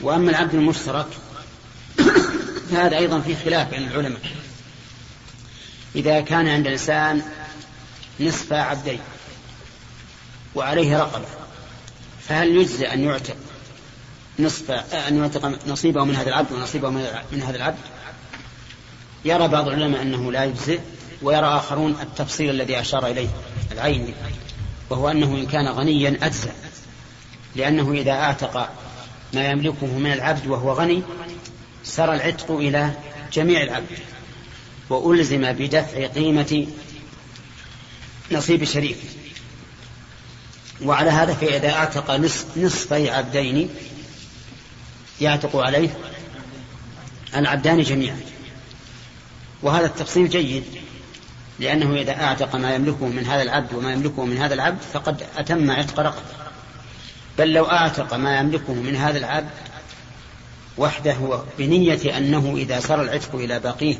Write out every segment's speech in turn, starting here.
وأما العبد المشترك فهذا أيضا فيه خلاف بين العلماء. إذا كان عند الإنسان نصف عبدين وعليه رقبة فهل يجزي أن يعتق نصف أن يعتق نصيبه من هذا العبد ونصيبه من هذا العبد؟ يرى بعض العلماء أنه لا يجزئ ويرى آخرون التفصيل الذي أشار إليه العين وهو أنه إن كان غنيا أجزى لأنه إذا أعتق ما يملكه من العبد وهو غني سرى العتق إلى جميع العبد وألزم بدفع قيمة نصيب الشريك وعلى هذا فإذا أعتق نصفي عبدين يعتق عليه العبدان جميعا. وهذا التفصيل جيد لأنه إذا أعتق ما يملكه من هذا العبد وما يملكه من هذا العبد فقد أتم عتق رقبة. بل لو أعتق ما يملكه من هذا العبد وحده بنية أنه إذا سر العتق إلى باقيه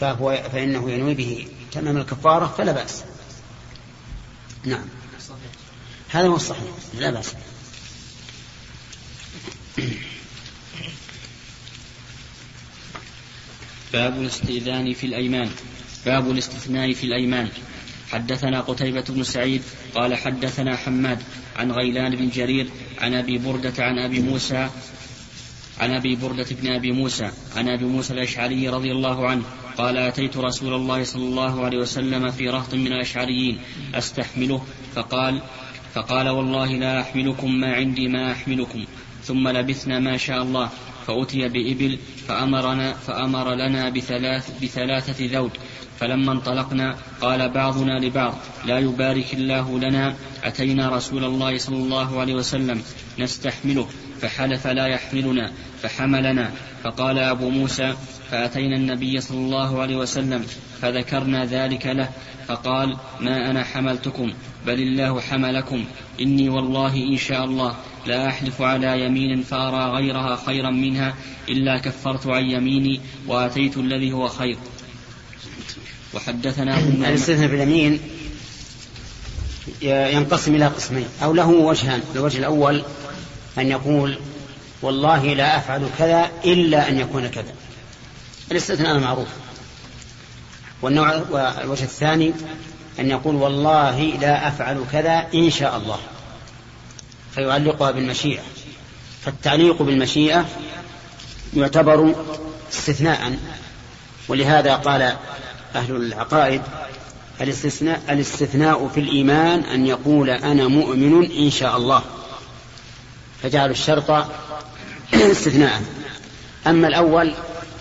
فهو فإنه ينوي به تمام الكفارة فلا بأس. نعم. هذا هو الصحيح. لا بأس. باب الاستئذان في الأيمان. باب الاستثناء في الأيمان. حدثنا قتيبة بن سعيد قال حدثنا حماد عن غيلان بن جرير عن أبي بردة عن أبي موسى عن أبي بردة بن أبي موسى عن أبي موسى الأشعري رضي الله عنه قال أتيت رسول الله صلى الله عليه وسلم في رهط من الأشعريين أستحمله فقال فقال والله لا أحملكم ما عندي ما أحملكم. ثم لبثنا ما شاء الله فأتي بإبل فأمرنا فأمر لنا بثلاث بثلاثة ذود فلما انطلقنا قال بعضنا لبعض لا يبارك الله لنا أتينا رسول الله صلى الله عليه وسلم نستحمله فحلف لا يحملنا فحملنا فقال أبو موسى فأتينا النبي صلى الله عليه وسلم فذكرنا ذلك له فقال ما أنا حملتكم بل الله حملكم إني والله إن شاء الله لا أحلف على يمين فأرى غيرها خيرا منها إلا كفرت عن يميني وأتيت الذي هو خير. وحدثنا الاستثناء في اليمين ينقسم إلى قسمين. أو له وجهان الوجه الأول أن يقول والله لا أفعل كذا إلا أن يكون كذا. الاستثناء معروف والنوع والوجه الثاني أن يقول والله لا أفعل كذا إن شاء الله. فيعلقها بالمشيئة. فالتعليق بالمشيئة يعتبر استثناء. ولهذا قال أهل العقائد الاستثناء, الاستثناء في الإيمان أن يقول أنا مؤمن إن شاء الله. فجعلوا الشرط استثناء. أما الأول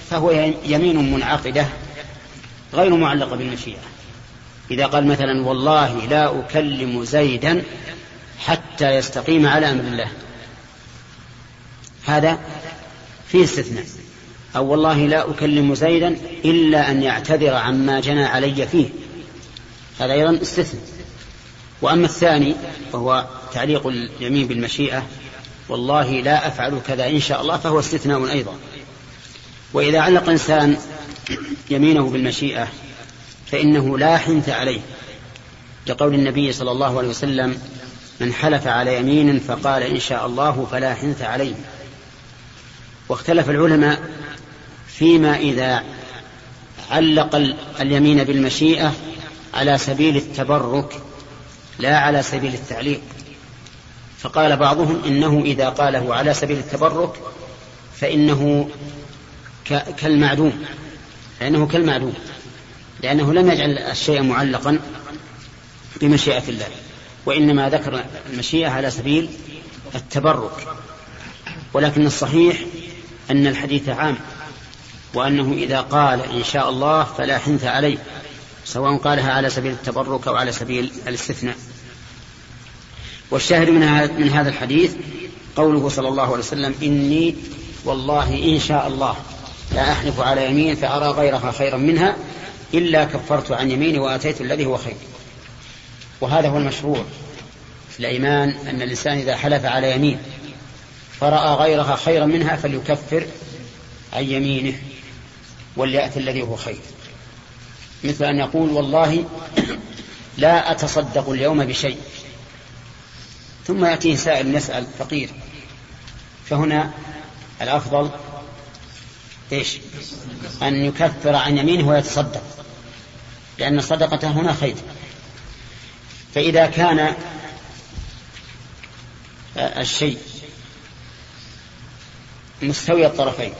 فهو يمين منعقدة غير معلقة بالمشيئة. إذا قال مثلا والله لا أكلم زيدا حتى يستقيم على أمر الله. هذا فيه استثناء. أو والله لا أكلم زيدا إلا أن يعتذر عما جنى علي فيه. هذا أيضا استثناء. وأما الثاني وهو تعليق اليمين بالمشيئة والله لا أفعل كذا إن شاء الله فهو استثناء أيضا. وإذا علق إنسان يمينه بالمشيئة فإنه لا حنث عليه. لقول النبي صلى الله عليه وسلم من حلف على يمين فقال إن شاء الله فلا حنث عليه. واختلف العلماء فيما إذا علق اليمين بالمشيئة على سبيل التبرك لا على سبيل التعليق. فقال بعضهم إنه إذا قاله على سبيل التبرك فإنه كالمعدوم لأنه كالمعدوم لأنه لم يجعل الشيء معلقا بمشيئة الله وإنما ذكر المشيئة على سبيل التبرك. ولكن الصحيح أن الحديث عام. وأنه إذا قال إن شاء الله فلا حنث عليه سواء قالها على سبيل التبرك أو على سبيل الاستثناء. والشاهد من هذا الحديث قوله صلى الله عليه وسلم إني والله إن شاء الله لا أحلف على يمين فأرى غيرها خيرا منها إلا كفرت عن يميني وآتيت الذي هو خير. وهذا هو المشروع في الأيمان أن الإنسان إذا حلف على يمين فرأى غيرها خيرا منها فليكفر عن يمينه. وليأتي الذي هو خير. مثل أن يقول والله لا أتصدق اليوم بشيء. ثم يأتيه سائل يسأل فقير. فهنا الأفضل إيش؟ أن يكفر عن يمينه ويتصدق. لأن الصدقة هنا خير. فإذا كان الشيء مستوي الطرفين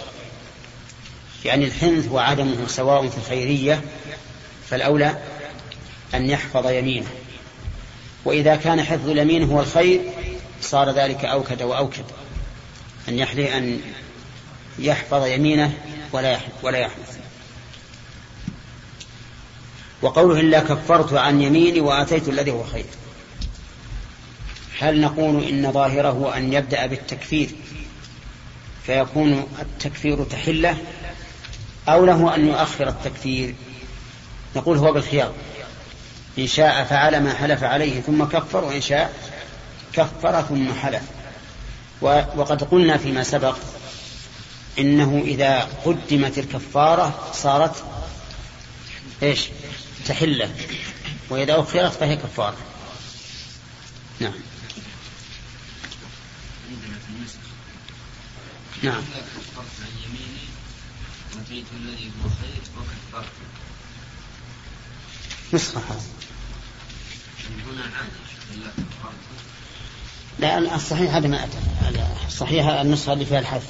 يعني الحنث وعدمه سواء في الخيرية فالأولى أن يحفظ يمينه. وإذا كان حفظ اليمين هو الخير صار ذلك أوكد وأوكد. أن يحلي أن يحفظ يمينه ولا ولا يحنث وقوله إلا كفرت عن يميني وآتيت الذي هو خير. هل نقول إن ظاهره أن يبدأ بالتكفير فيكون التكفير تحلة؟ أو له أن يؤخر التكفير. نقول هو بالخيار. إن شاء فعل ما حلف عليه ثم كفر وإن شاء كفر ثم حلف. وقد قلنا فيما سبق إنه إذا قدمت الكفارة صارت إيش؟ تحلة. وإذا أخرت فهي كفارة. نعم. نعم. الذي هو خير وكفرت نسخة هذا هنا لا الصحيح هذا ما أتى الصحيح النسخة اللي فيها الحذف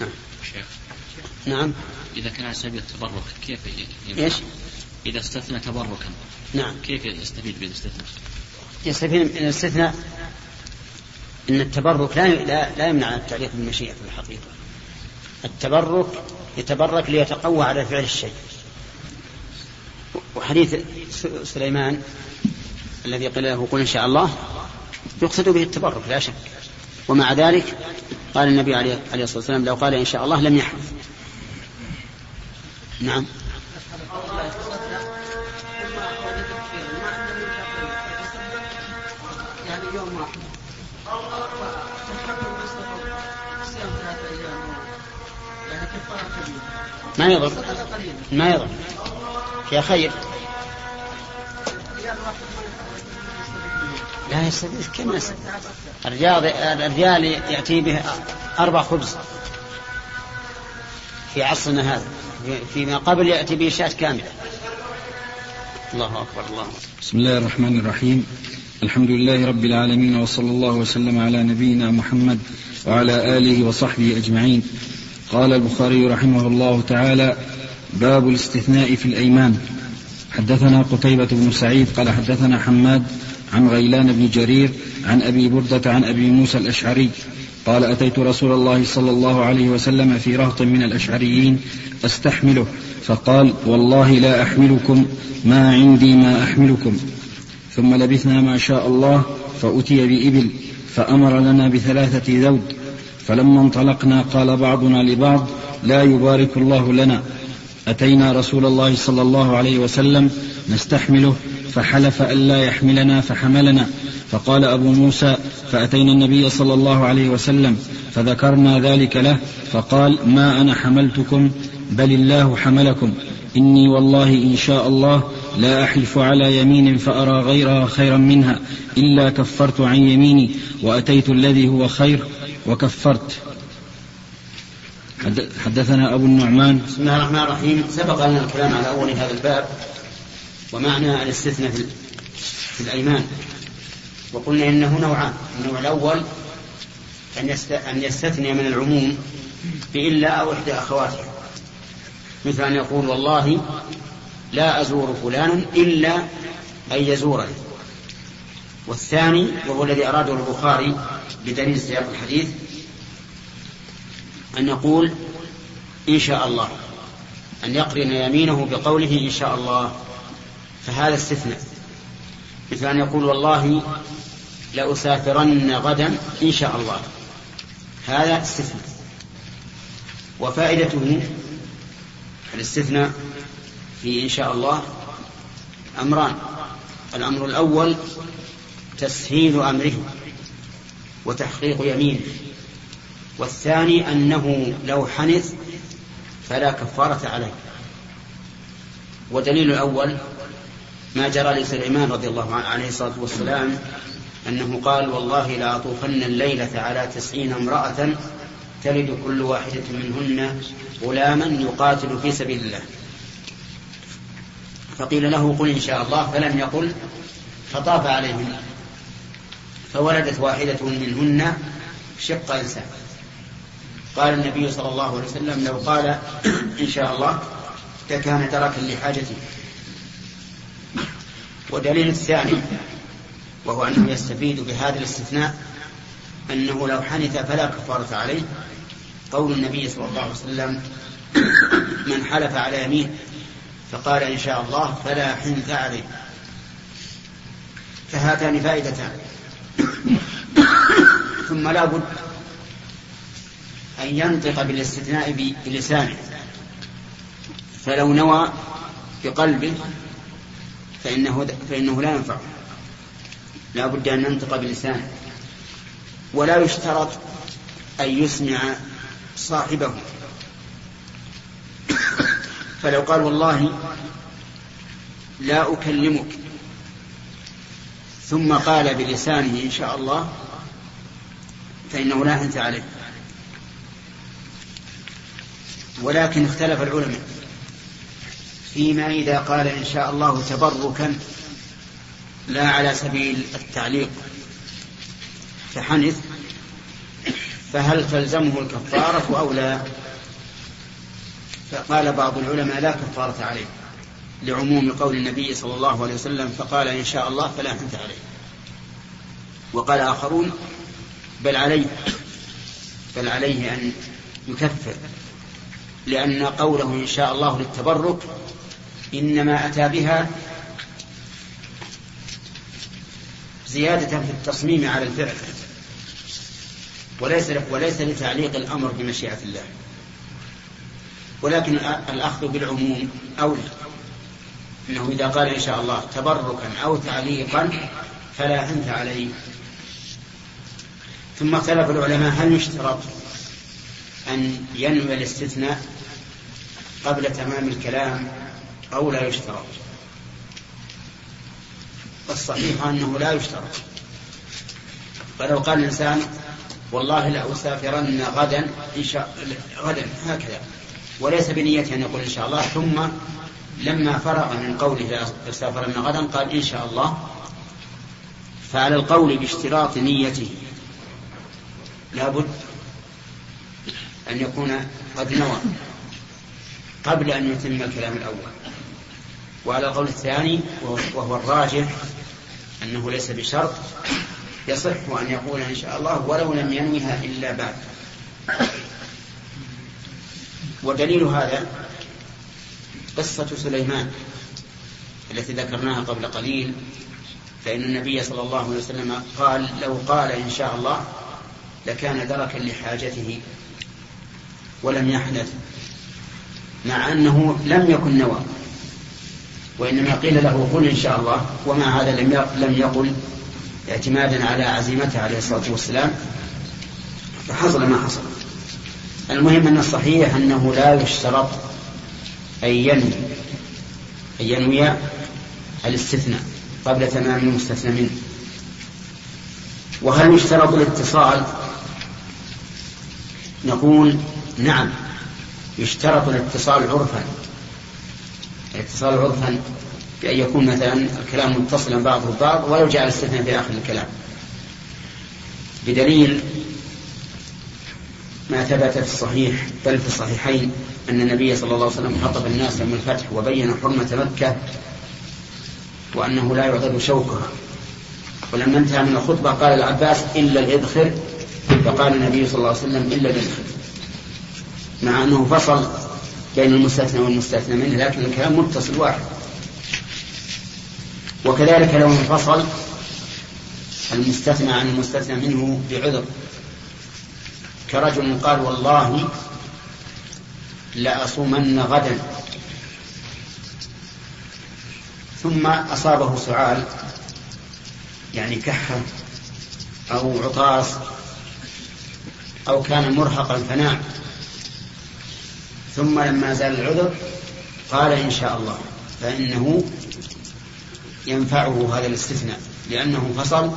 نعم. شيخ. نعم. إذا كان على سبيل التبرك كيف؟ إيش؟ إذا استثنى تبركا نعم. كيف يستفيد بالاستثناء؟ يستفيد من الاستثناء أن التبرك لا لا, لا يمنع التعليق بالمشيئة في الحقيقة. التبرك يتبرك ليتقوى على فعل الشيء. وحديث سليمان الذي قيل له قل إن شاء الله يقصد به التبرك لا شك. ومع ذلك قال النبي عليه الصلاة والسلام لو قال إن شاء الله لم يحدث. نعم. ما يضر. ما يضر. يا خير لا يستفيد كم الرجال الرجال يأتي به أربع خبز. في عصرنا هذا. فيما قبل يأتي به شاة كاملة. الله أكبر الله أكبر. بسم الله الرحمن الرحيم. الحمد لله رب العالمين وصلى الله وسلم على نبينا محمد وعلى آله وصحبه أجمعين. قال البخاري رحمه الله تعالى باب الاستثناء في الأيمان. حدثنا قتيبة بن سعيد قال حدثنا حماد عن غيلان بن جرير عن أبي بردة عن أبي موسى الأشعري. قال أتيت رسول الله صلى الله عليه وسلم في رهط من الأشعريين أستحمله فقال والله لا أحملكم ما عندي ما أحملكم. ثم لبثنا ما شاء الله فأتي بإبل فأمر لنا بثلاثة ذود فلما انطلقنا قال بعضنا لبعض لا يبارك الله لنا. أتينا رسول الله صلى الله عليه وسلم نستحمله فحلف ألا يحملنا فحملنا. فقال أبو موسى فأتينا النبي صلى الله عليه وسلم فذكرنا ذلك له فقال ما أنا حملتكم بل الله حملكم. إني والله إن شاء الله لا أحلف على يمين فأرى غيرها خيرا منها إلا كفرت عن يميني وأتيت الذي هو خير. وكفرت. حدثنا أبو النعمان. بسم الله الرحمن الرحيم. سبق لنا الكلام على أول هذا الباب ومعنى الاستثناء في الأيمان. وقلنا إنه نوعان. النوع الأول أن يستثني من العموم بإلا أو إحدى أخواته مثل أن يقول والله لا أزور فلانا إلا أن يزورني. والثاني وهو الذي أراده البخاري بدليل سياق الحديث أن يقول إن شاء الله. أن يقرن يمينه بقوله إن شاء الله. فهذا استثناء. مثل أن يقول والله لأسافرن غدا إن شاء الله. هذا استثناء. وفائدته الاستثناء في إن شاء الله أمران. الأمر الأول تسهيل أمره وتحقيق يمينه. والثاني أنه لو حنث فلا كفارة عليه. ودليل الأول ما جرى لسليمان رضي الله عنه عليه الصلاة والسلام أنه قال والله لأطوفن الليلة على تسعين امرأة تلد كل واحدة منهن غلاما يقاتل في سبيل الله. فقيل له قل إن شاء الله فلم يقل فطاف عليهن. فولدت واحدة منهن شق إنسان. قال النبي صلى الله عليه وسلم لو قال إن شاء الله لكان تركا لحاجته ودليل الثاني وهو أنه يستفيد بهذا الاستثناء أنه لو حنث فلا كفارة عليه. قول النبي صلى الله عليه وسلم من حلف على يمين فقال إن شاء الله فلا حنث عليه. فهاتان فائدتان. ثم لا بد أن ينطق بالاستثناء بلسانه. فلو نوى بقلبه فإنه, فإنه لا ينفع. لا بد أن ينطق بلسانه. ولا يشترط أن يسمع صاحبه. فلو قال والله لا أكلمك ثم قال بلسانه إن شاء الله فإنه لا أنت عليه. ولكن اختلف العلماء فيما إذا قال إن شاء الله تبركا لا على سبيل التعليق. فحنث فهل تلزمه الكفارة أو لا؟ فقال بعض العلماء لا كفارة عليه. لعموم قول النبي صلى الله عليه وسلم فقال إن شاء الله فلا حنث عليه. وقال آخرون بل عليه بل عليه أن يكفر لأن قوله إن شاء الله للتبرك إنما أتى بها زيادة في التصميم على الفعل وليس وليس لتعليق الأمر بمشيئة الله. ولكن الأخذ بالعموم أولى. أنه إذا قال إن شاء الله تبركا أو تعليقا فلا أنت عليه. ثم اختلف العلماء هل يشترط أن ينوي الاستثناء قبل تمام الكلام أو لا يشترط؟ والصحيح أنه لا يشترط. فلو قال الإنسان والله لأسافرن غدا إن شاء غدا هكذا. وليس بنية أن يقول إن شاء الله ثم لما فرغ من قوله لأسافرن غدا قال إن شاء الله فعلى القول باشتراط نيته لابد أن يكون قد نوى قبل أن يتم الكلام الأول. وعلى القول الثاني وهو الراجح أنه ليس بشرط يصح أن يقول إن شاء الله ولو لم ينوها إلا بعد. ودليل هذا قصة سليمان التي ذكرناها قبل قليل فإن النبي صلى الله عليه وسلم قال لو قال إن شاء الله لكان دركا لحاجته ولم يحدث مع أنه لم يكن نوى وإنما قيل له قل إن شاء الله ومع هذا لم لم يقل اعتمادا على عزيمته عليه الصلاة والسلام فحصل ما حصل. المهم أن الصحيح أنه لا يشترط أن ينوي أن ينوي الاستثناء قبل تمام المستثنى منه. وهل يشترط الاتصال؟ نقول نعم يشترط الاتصال عرفا. الاتصال عرفا بأن يكون مثلا الكلام متصلا بعضه ببعض ولو جاء الاستثناء في آخر الكلام. بدليل ما ثبت في الصحيح بل في الصحيحين أن النبي صلى الله عليه وسلم خطب الناس يوم الفتح وبين حرمة مكة وأنه لا يعضد شوكها. ولما انتهى من الخطبة قال العباس إلا الإذخر فقال النبي صلى الله عليه وسلم إلا الإذخر مع أنه فصل بين المستثنى والمستثنى منه لكن الكلام متصل واحد. وكذلك لو انفصل المستثنى عن المستثنى منه بعذر. كرجل قال والله لأصومن غدا. ثم أصابه سعال يعني كحة أو عطاس أو كان مرهقا فنام. ثم لما زال العذر قال إن شاء الله فإنه ينفعه هذا الاستثناء لأنه فصل؟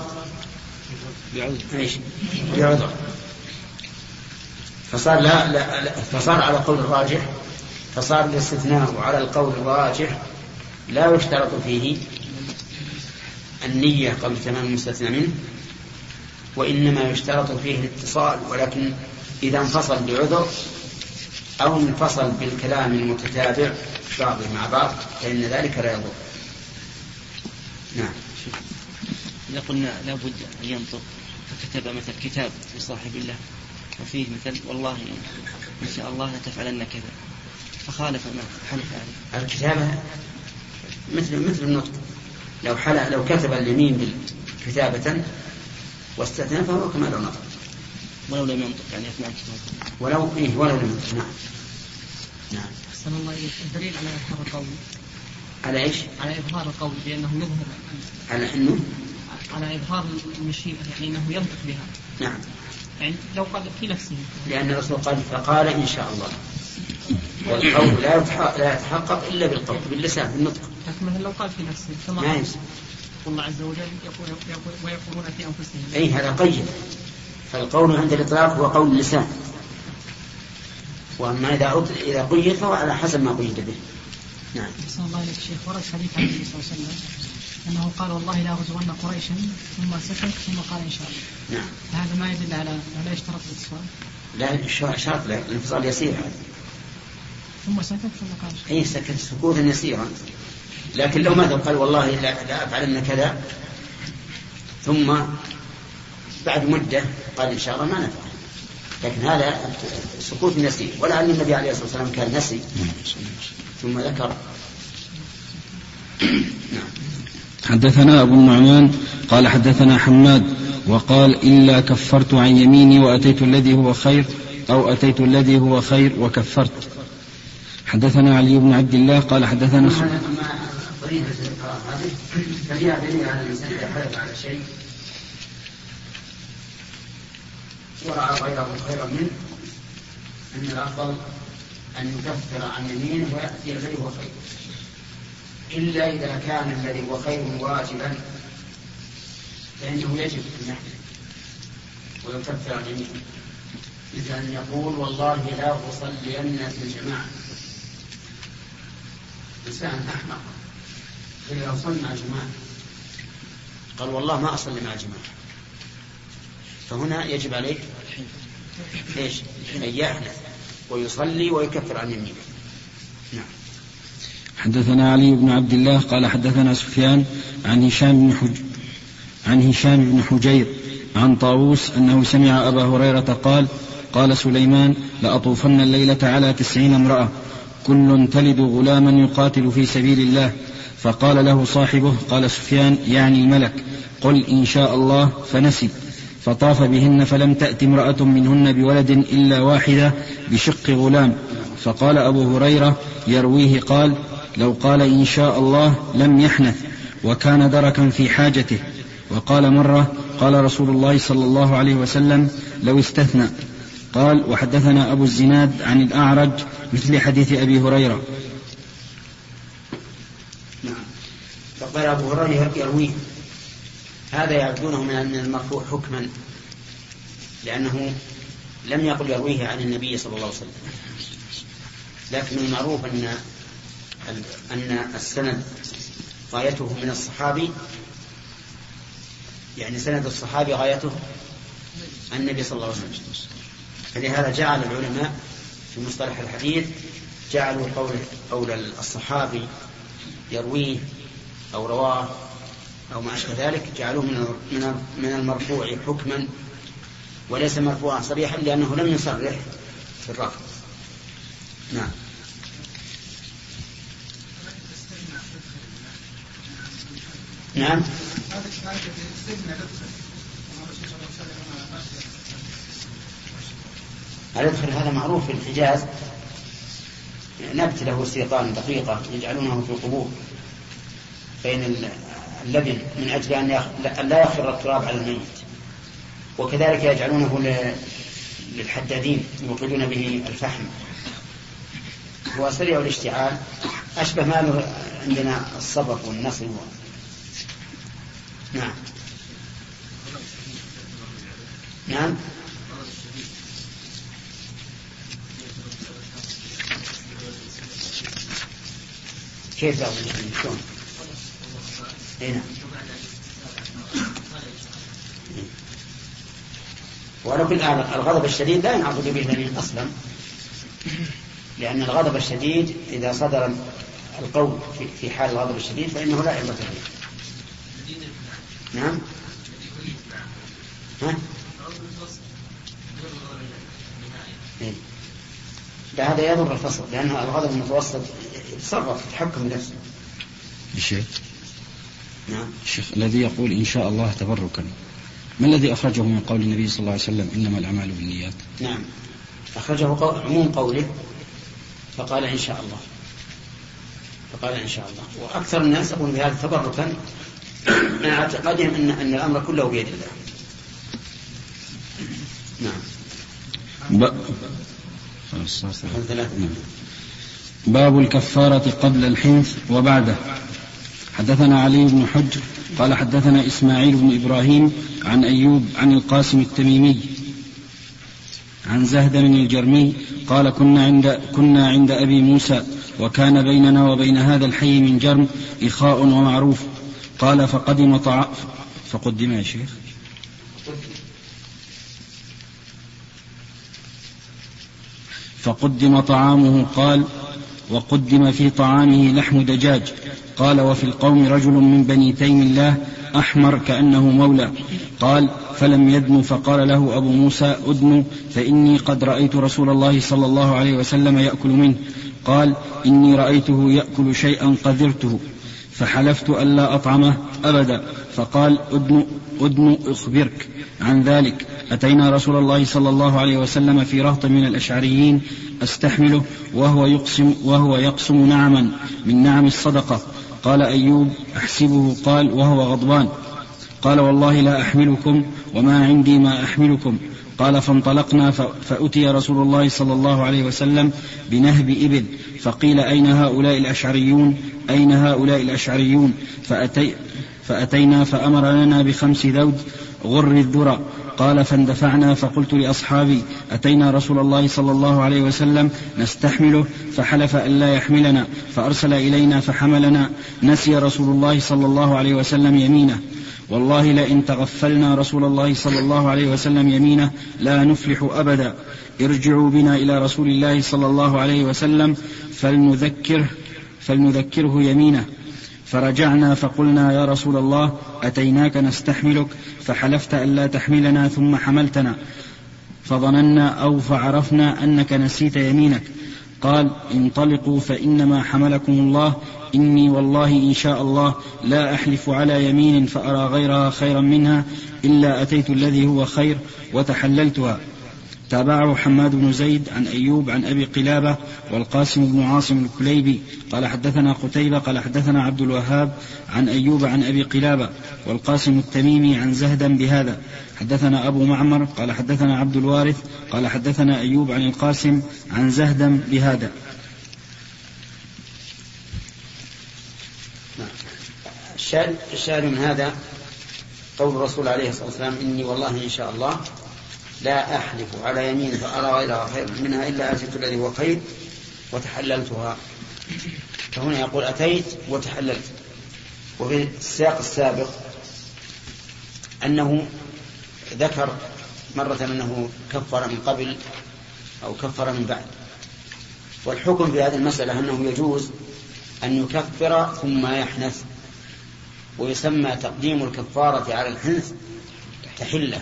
بعذر. فصار لا, لا, فصار على قول الراجح فصار الاستثناء على القول الراجح لا يشترط فيه النية قبل تمام المستثنى منه وإنما يشترط فيه الاتصال ولكن إذا انفصل بعذر أو انفصل بالكلام المتتابع بعضه مع بعض فإن ذلك لا يضر. نعم. إذا قلنا لابد أن ينطق فكتب مثل كتاب لصاحب الله. وفيه مثل والله إن شاء الله لتفعلن كذا. فخالف ما حلف عليه. الكتابة مثل مثل النطق. لو حلف لو كتب اليمين كتابة واستثنى فهو كما لو نطق. ولو لم ينطق يعني أثناء الكتابة. ولو إيه ولو لم ينطق. نعم. نعم. أحسن الله إليك. الدليل على إظهار القول. على إيش؟ على إظهار القول بأنه يظهر. على أنه؟ على إظهار المشيئة يعني أنه ينطق بها. نعم. يعني لو قال في نفسه. لأن الرسول قال فقال إن شاء الله. والقول لا لا يتحقق إلا بالقول باللسان بالنطق. لكن مثلا لو قال في نفسه كما ما يمسك الله عز وجل يقول يقول ويقولون في أنفسهم. أي هذا قيد فالقول عند الإطلاق هو قول اللسان. وأما إذا إذا قيد فهو على حسب ما قيد به. نعم. الله عليه الشيخ ورد حديث عن النبي صلى الله عليه وسلم. أنه قال والله لا أغزون قريشا ثم سكت ثم قال إن شاء الله. نعم. هذا ما يدل على لا يشترط الاتصال. لا شرط الانفصال يسير. هذا. ثم سكت ثم قال اي سكت سكوتا يسيرا. لكن لو ماذا قال والله لا, لا افعلن كذا. ثم بعد مدة قال إن شاء الله ما نفعل. لكن هذا سكوت يسير. ولعل النبي عليه الصلاة والسلام كان نسي. ثم ذكر. نعم. حدثنا أبو النعمان قال حدثنا حماد وقال إلا كفرت عن يميني وأتيت الذي هو خير أو أتيت الذي هو خير وكفرت. حدثنا علي بن عبد الله قال حدثنا هذه ففيها ورأى غيره خيرا منه أن الأفضل أن يكفر عن يمينه ويأتي الذي هو خير. إلا إذا كان الذي هو خير واجبا فإنه يجب أن يحلف ويكفر عن يمينه. مثل أن يقول والله لا أصلين في الجماعة. إنسان أحمق. إذا أصلي مع جماعة قال والله ما أصلي مع جماعة فهنا يجب عليه إيش؟ أن يحنث ويصلي ويكفر عن يمينه. حدثنا علي بن عبد الله قال حدثنا سفيان عن هشام بن حج عن هشام بن حجير عن طاووس أنه سمع أبا هريرة قال قال سليمان لأطوفن الليلة على تسعين امرأة كل تلد غلاما يقاتل في سبيل الله. فقال له صاحبه قال سفيان يعني الملك قل إن شاء الله فنسي فطاف بهن فلم تأت امرأة منهن بولد إلا واحدة بشق غلام. فقال أبو هريرة يرويه قال لو قال إن شاء الله لم يحنث وكان دركا في حاجته. وقال مرة قال رسول الله صلى الله عليه وسلم لو استثنى. قال وحدثنا أبو الزناد عن الأعرج مثل حديث أبي هريرة. نعم. فقال أبو هريرة يرويه هذا يعدونه من المرفوع حكما لأنه لم يقل يرويه عن النبي صلى الله عليه وسلم. لكن المعروف أن أن السند غايته من الصحابي يعني سند الصحابي غايته النبي صلى الله عليه وسلم. فلهذا جعل العلماء في مصطلح الحديث جعلوا قول قول الصحابي يرويه أو رواه أو ما أشبه ذلك جعلوه من من المرفوع حكما وليس مرفوعا صريحا لأنه لم يصرح في الرفض. نعم. نعم. الادخل هذا معروف في الحجاز. نبت له سيطان دقيقة يجعلونه في القبور. بين اللبن من أجل أن لا يخر التراب على الميت. وكذلك يجعلونه للحدادين يوقدون به الفحم. هو سريع الاشتعال أشبه ما عندنا الصبر والنصر نعم. نعم. كيف الشديد شلون؟ اي نعم. وعلى كل الغضب الشديد لا ينعقد به اليمين أصلا. لأن الغضب الشديد إذا صدر القول في حال الغضب الشديد فإنه لا عبره به. نعم. ها؟ إيه؟ هذا يضر الفصل لأن الغضب المتوسط يتصرف يتحكم بنفسه الشيخ نعم. الشيخ الذي يقول إن شاء الله تبركا. ما الذي أخرجه من قول النبي صلى الله عليه وسلم؟ إنما الأعمال بالنيات. نعم. أخرجه عموم قوله فقال إن شاء الله. فقال إن شاء الله. وأكثر الناس يقول بهذا تبركا. مع اعتقادهم أن, أن الأمر كله بيد الله. نعم. باب الكفارة قبل الحنث وبعده. حدثنا علي بن حجر قال حدثنا إسماعيل بن إبراهيم عن أيوب عن القاسم التميمي عن زهد بن الجرمي قال كنا عند كنا عند أبي موسى وكان بيننا وبين هذا الحي من جرم إخاء ومعروف. قال فقدم طعام فقدم يا شيخ. فقدم طعامه قال وقدم في طعامه لحم دجاج. قال وفي القوم رجل من بني تيم الله أحمر كأنه مولى. قال فلم يدن فقال له أبو موسى أدن فإني قد رأيت رسول الله صلى الله عليه وسلم يأكل منه. قال إني رأيته يأكل شيئا قذرته. فحلفت ألا أطعمه أبدا. فقال أدن, أدن أخبرك عن ذلك. أتينا رسول الله صلى الله عليه وسلم في رهط من الأشعريين أستحمله وهو يقسم, وهو يقسم نعما من نعم الصدقة. قال أيوب أحسبه قال وهو غضبان. قال والله لا أحملكم وما عندي ما أحملكم. قال فانطلقنا فأتي رسول الله صلى الله عليه وسلم بنهب إبل. فقيل أين هؤلاء الأشعريون؟ أين هؤلاء الأشعريون؟ فأتي فأتينا فأمر لنا بخمس ذود غر الذرى قال فاندفعنا فقلت لأصحابي أتينا رسول الله صلى الله عليه وسلم نستحمله؟ فحلف ألا يحملنا. فأرسل إلينا فحملنا. نسي رسول الله صلى الله عليه وسلم يمينه. والله لئن تغفلنا رسول الله صلى الله عليه وسلم يمينه لا نفلح أبدا. ارجعوا بنا إلى رسول الله صلى الله عليه وسلم فلنذكره فلنذكره يمينه. فرجعنا فقلنا يا رسول الله أتيناك نستحملك؟ فحلفت ألا تحملنا ثم حملتنا. فظننا أو فعرفنا أنك نسيت يمينك. قال انطلقوا فإنما حملكم الله إني والله إن شاء الله لا أحلف على يمين فأرى غيرها خيرا منها إلا أتيت الذي هو خير وتحللتها. تابعه حماد بن زيد عن أيوب عن أبي قلابة والقاسم بن عاصم الكليبي. قال حدثنا قتيبة قال حدثنا عبد الوهاب عن أيوب عن أبي قلابة والقاسم التميمي عن زهدا بهذا. حدثنا أبو معمر قال حدثنا عبد الوارث قال حدثنا أيوب عن القاسم عن زهدا بهذا. الشاهد من هذا قول الرسول عليه الصلاة والسلام إني والله إن شاء الله لا أحلف على يمين فأرى غيرها خير منها إلا أتيت الذي هو خير وتحللتها. فهنا يقول أتيت وتحللت. وفي السياق السابق أنه ذكر مرة أنه كفر من قبل أو كفر من بعد. والحكم في هذه المسألة أنه يجوز أن يكفر ثم يحنث. ويسمى تقديم الكفارة على الحنث تحلة.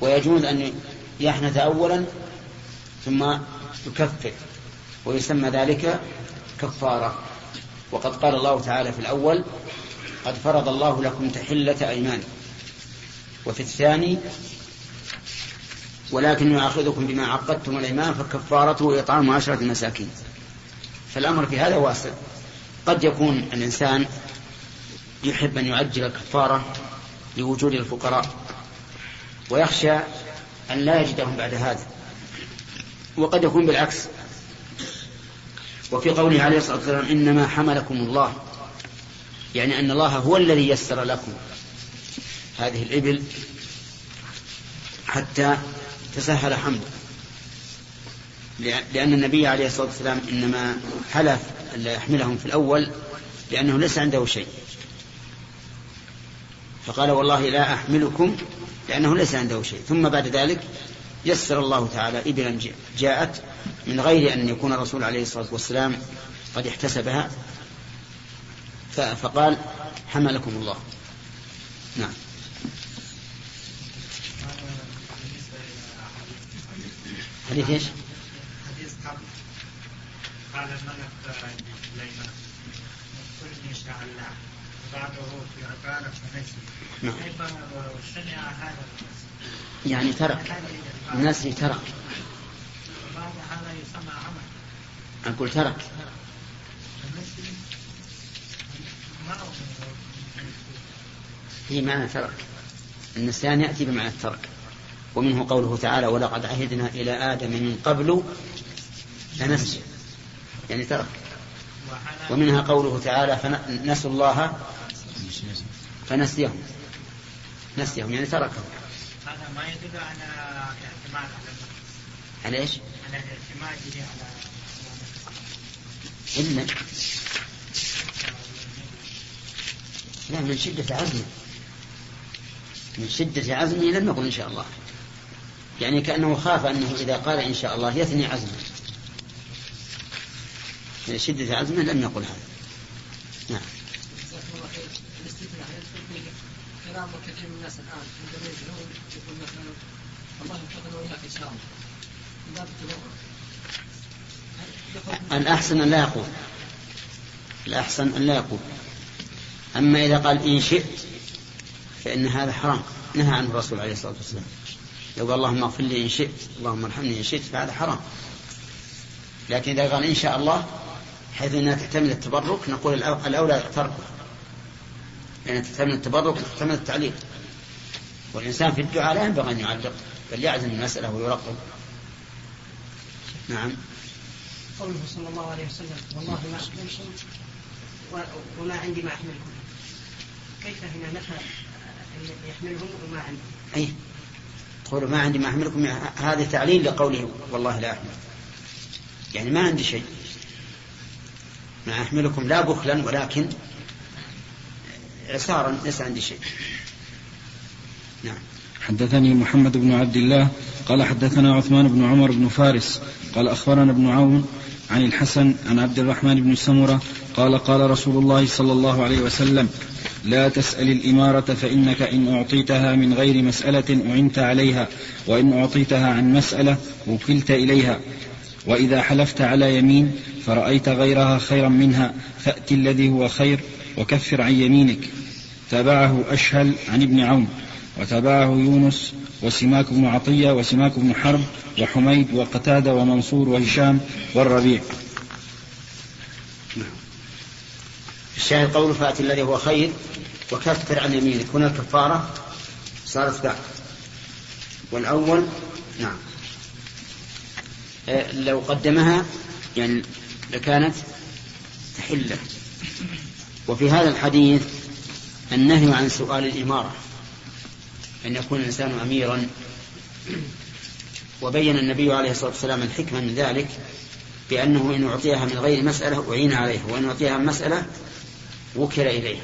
ويجوز أن يحنث أولا ثم يكفر ويسمى ذلك كفارة. وقد قال الله تعالى في الأول قد فرض الله لكم تحلة أيمان وفي الثاني ولكن يؤاخذكم بما عقدتم الأيمان فكفارته إطعام عشرة مساكين. فالأمر في هذا واسع. قد يكون الإنسان يحب أن يعجل الكفارة لوجود الفقراء ويخشى أن لا يجدهم بعد هذا. وقد يكون بالعكس. وفي قوله عليه الصلاة والسلام إنما حملكم الله يعني أن الله هو الذي يسر لكم هذه الإبل حتى تسهل حمله. لأن النبي عليه الصلاة والسلام إنما حلف أن لا يحملهم في الأول لأنه ليس عنده شيء. فقال والله لا أحملكم لأنه ليس عنده شيء. ثم بعد ذلك يسر الله تعالى إبلا جاءت من غير أن يكون الرسول عليه الصلاة والسلام قد احتسبها. فقال حملكم الله. نعم. حديث إيش؟ حديث قبل. قال الملك قل إن شاء الله. في عبارة نعم. سمع هذا يعني ترك. الناس ترك. هذا يسمى عمل. أقول ترك. في معنى ترك. النسيان يأتي بمعنى الترك. ومنه قوله تعالى ولقد عهدنا إلى آدم من قبل فنسي يعني ترك. ومنها قوله تعالى فنسوا الله فنسيهم. نسيهم يعني تركهم. هذا ما يدل على اعتماد على على إيش؟ على الاعتماد على إلا لا من شدة عزمه من شدة عزمه لم يقل إن شاء الله. يعني كأنه خاف أنه إذا قال إن شاء الله يثني عزمه. من شدة عزمه لم يقل هذا. من الناس الآن عندما يجهلون يقول مثلا الله يوفقنا وإياك إن شاء الله من باب الأحسن أن لا يقول الأحسن أن لا يقول أما إذا قال إن شئت فإن هذا حرام نهى عنه الرسول عليه الصلاة والسلام لو قال اللهم اغفر لي إن شئت اللهم ارحمني إن شئت فهذا حرام لكن إذا قال إن شاء الله حيث أنها تحتمل التبرك نقول الأولى تركه لأنها تحتمل التبرك وتحتمل التعليق والإنسان في الدعاء لا ينبغي أن يعلق بل يعزم المسألة ويرقب. نعم. قوله صلى الله عليه وسلم والله ما أحملكم وما عندي ما أحملكم كيف هنا نفى يحملهم وما عندي؟ أي قولوا ما عندي ما أحملكم هذا تعليل لقوله والله لا أحمل. يعني ما عندي شيء. ما أحملكم لا بخلا ولكن عسارا ليس عندي شيء. نعم. حدثني محمد بن عبد الله قال حدثنا عثمان بن عمر بن فارس قال أخبرنا ابن عون عن الحسن عن عبد الرحمن بن سمرة قال قال رسول الله صلى الله عليه وسلم لا تسأل الإمارة فإنك إن أعطيتها من غير مسألة أعنت عليها وإن أعطيتها عن مسألة وكلت إليها. وإذا حلفت على يمين فرأيت غيرها خيرا منها فأت الذي هو خير وكفر عن يمينك. تابعه أشهل عن ابن عون. وتابعه يونس وسماك بن عطية وسماك بن حرب وحميد وقتادة ومنصور وهشام والربيع. الشاهد قول فأت الذي هو خير وكفر عن يمينك. هنا الكفارة صارت بعد والأول نعم. آه، لو قدمها يعني لكانت تحلة. وفي هذا الحديث النهي عن سؤال الإمارة. أن يكون الإنسان أميرا. وبين النبي عليه الصلاة والسلام الحكمة من ذلك بأنه إن أعطيها من غير مسألة أعين عليه وإن أعطيها من مسألة وكل إليه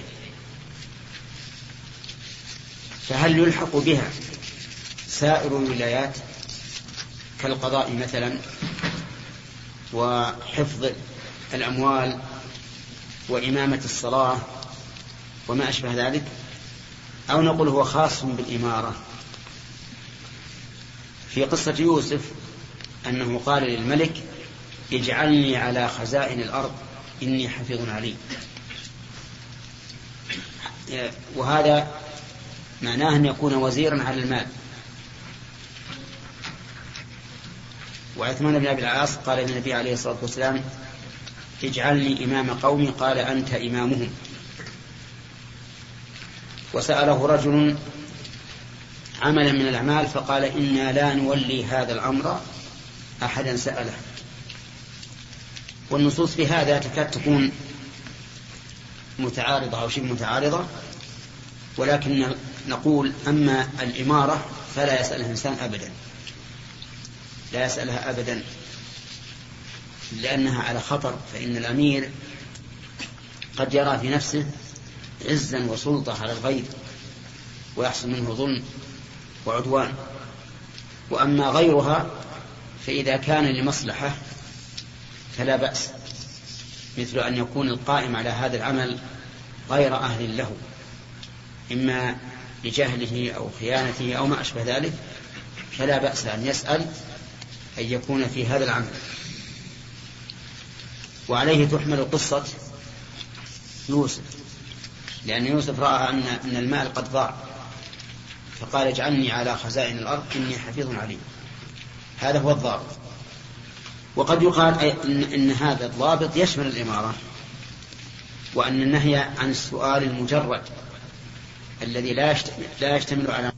فهل يلحق بها سائر الولايات كالقضاء مثلا وحفظ الأموال وإمامة الصلاة وما أشبه ذلك؟ أو نقول هو خاص بالإمارة. في قصة يوسف أنه قال للملك اجعلني على خزائن الأرض إني حفيظ عليم. وهذا معناه أن يكون وزيرا على المال. وعثمان بن أبي العاص قال للنبي عليه الصلاة والسلام اجعلني إمام قومي قال أنت إمامهم. وسأله رجل عملا من الأعمال فقال إنا لا نولي هذا الأمر أحدا سأله. والنصوص في هذا تكاد تكون متعارضة أو شبه متعارضة ولكن نقول أما الإمارة فلا يسألها الإنسان أبدا. لا يسألها أبدا لأنها على خطر فإن الأمير قد يرى في نفسه عزا وسلطة على الغير ويحصل منه ظلم وعدوان. وأما غيرها فإذا كان لمصلحة فلا بأس مثل أن يكون القائم على هذا العمل غير أهل له إما لجهله أو خيانته أو ما أشبه ذلك فلا بأس أن يسأل أن يكون في هذا العمل. وعليه تحمل قصة يوسف. لأن يوسف رأى أن أن المال قد ضاع فقال اجعلني على خزائن الأرض إني حفيظ عليم. هذا هو الضابط. وقد يقال إن, إن هذا الضابط يشمل الإمارة وأن النهي عن السؤال المجرد الذي لا يشتمل على